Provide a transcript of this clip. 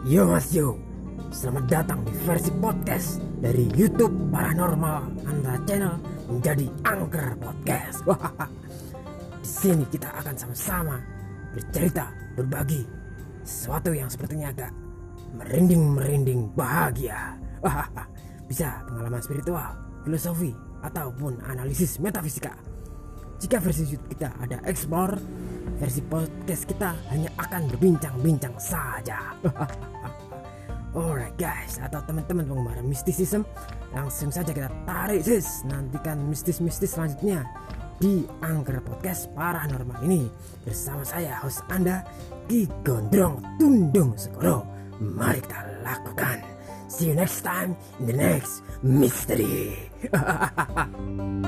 Yo mas yo, selamat datang di versi podcast dari YouTube Paranormal Anda Channel menjadi Angker Podcast. di sini kita akan sama-sama bercerita, berbagi sesuatu yang sepertinya agak merinding-merinding bahagia. Bisa pengalaman spiritual, filosofi, ataupun analisis metafisika. Jika versi YouTube kita ada explore, versi podcast kita hanya akan berbincang-bincang saja. Alright guys, atau teman-teman penggemar mistisism, langsung saja kita tarik sis. Nantikan mistis-mistis selanjutnya di Angker Podcast Paranormal ini bersama saya host Anda Ki Gondrong Tundung Sekoro. Mari kita lakukan. See you next time in the next mystery.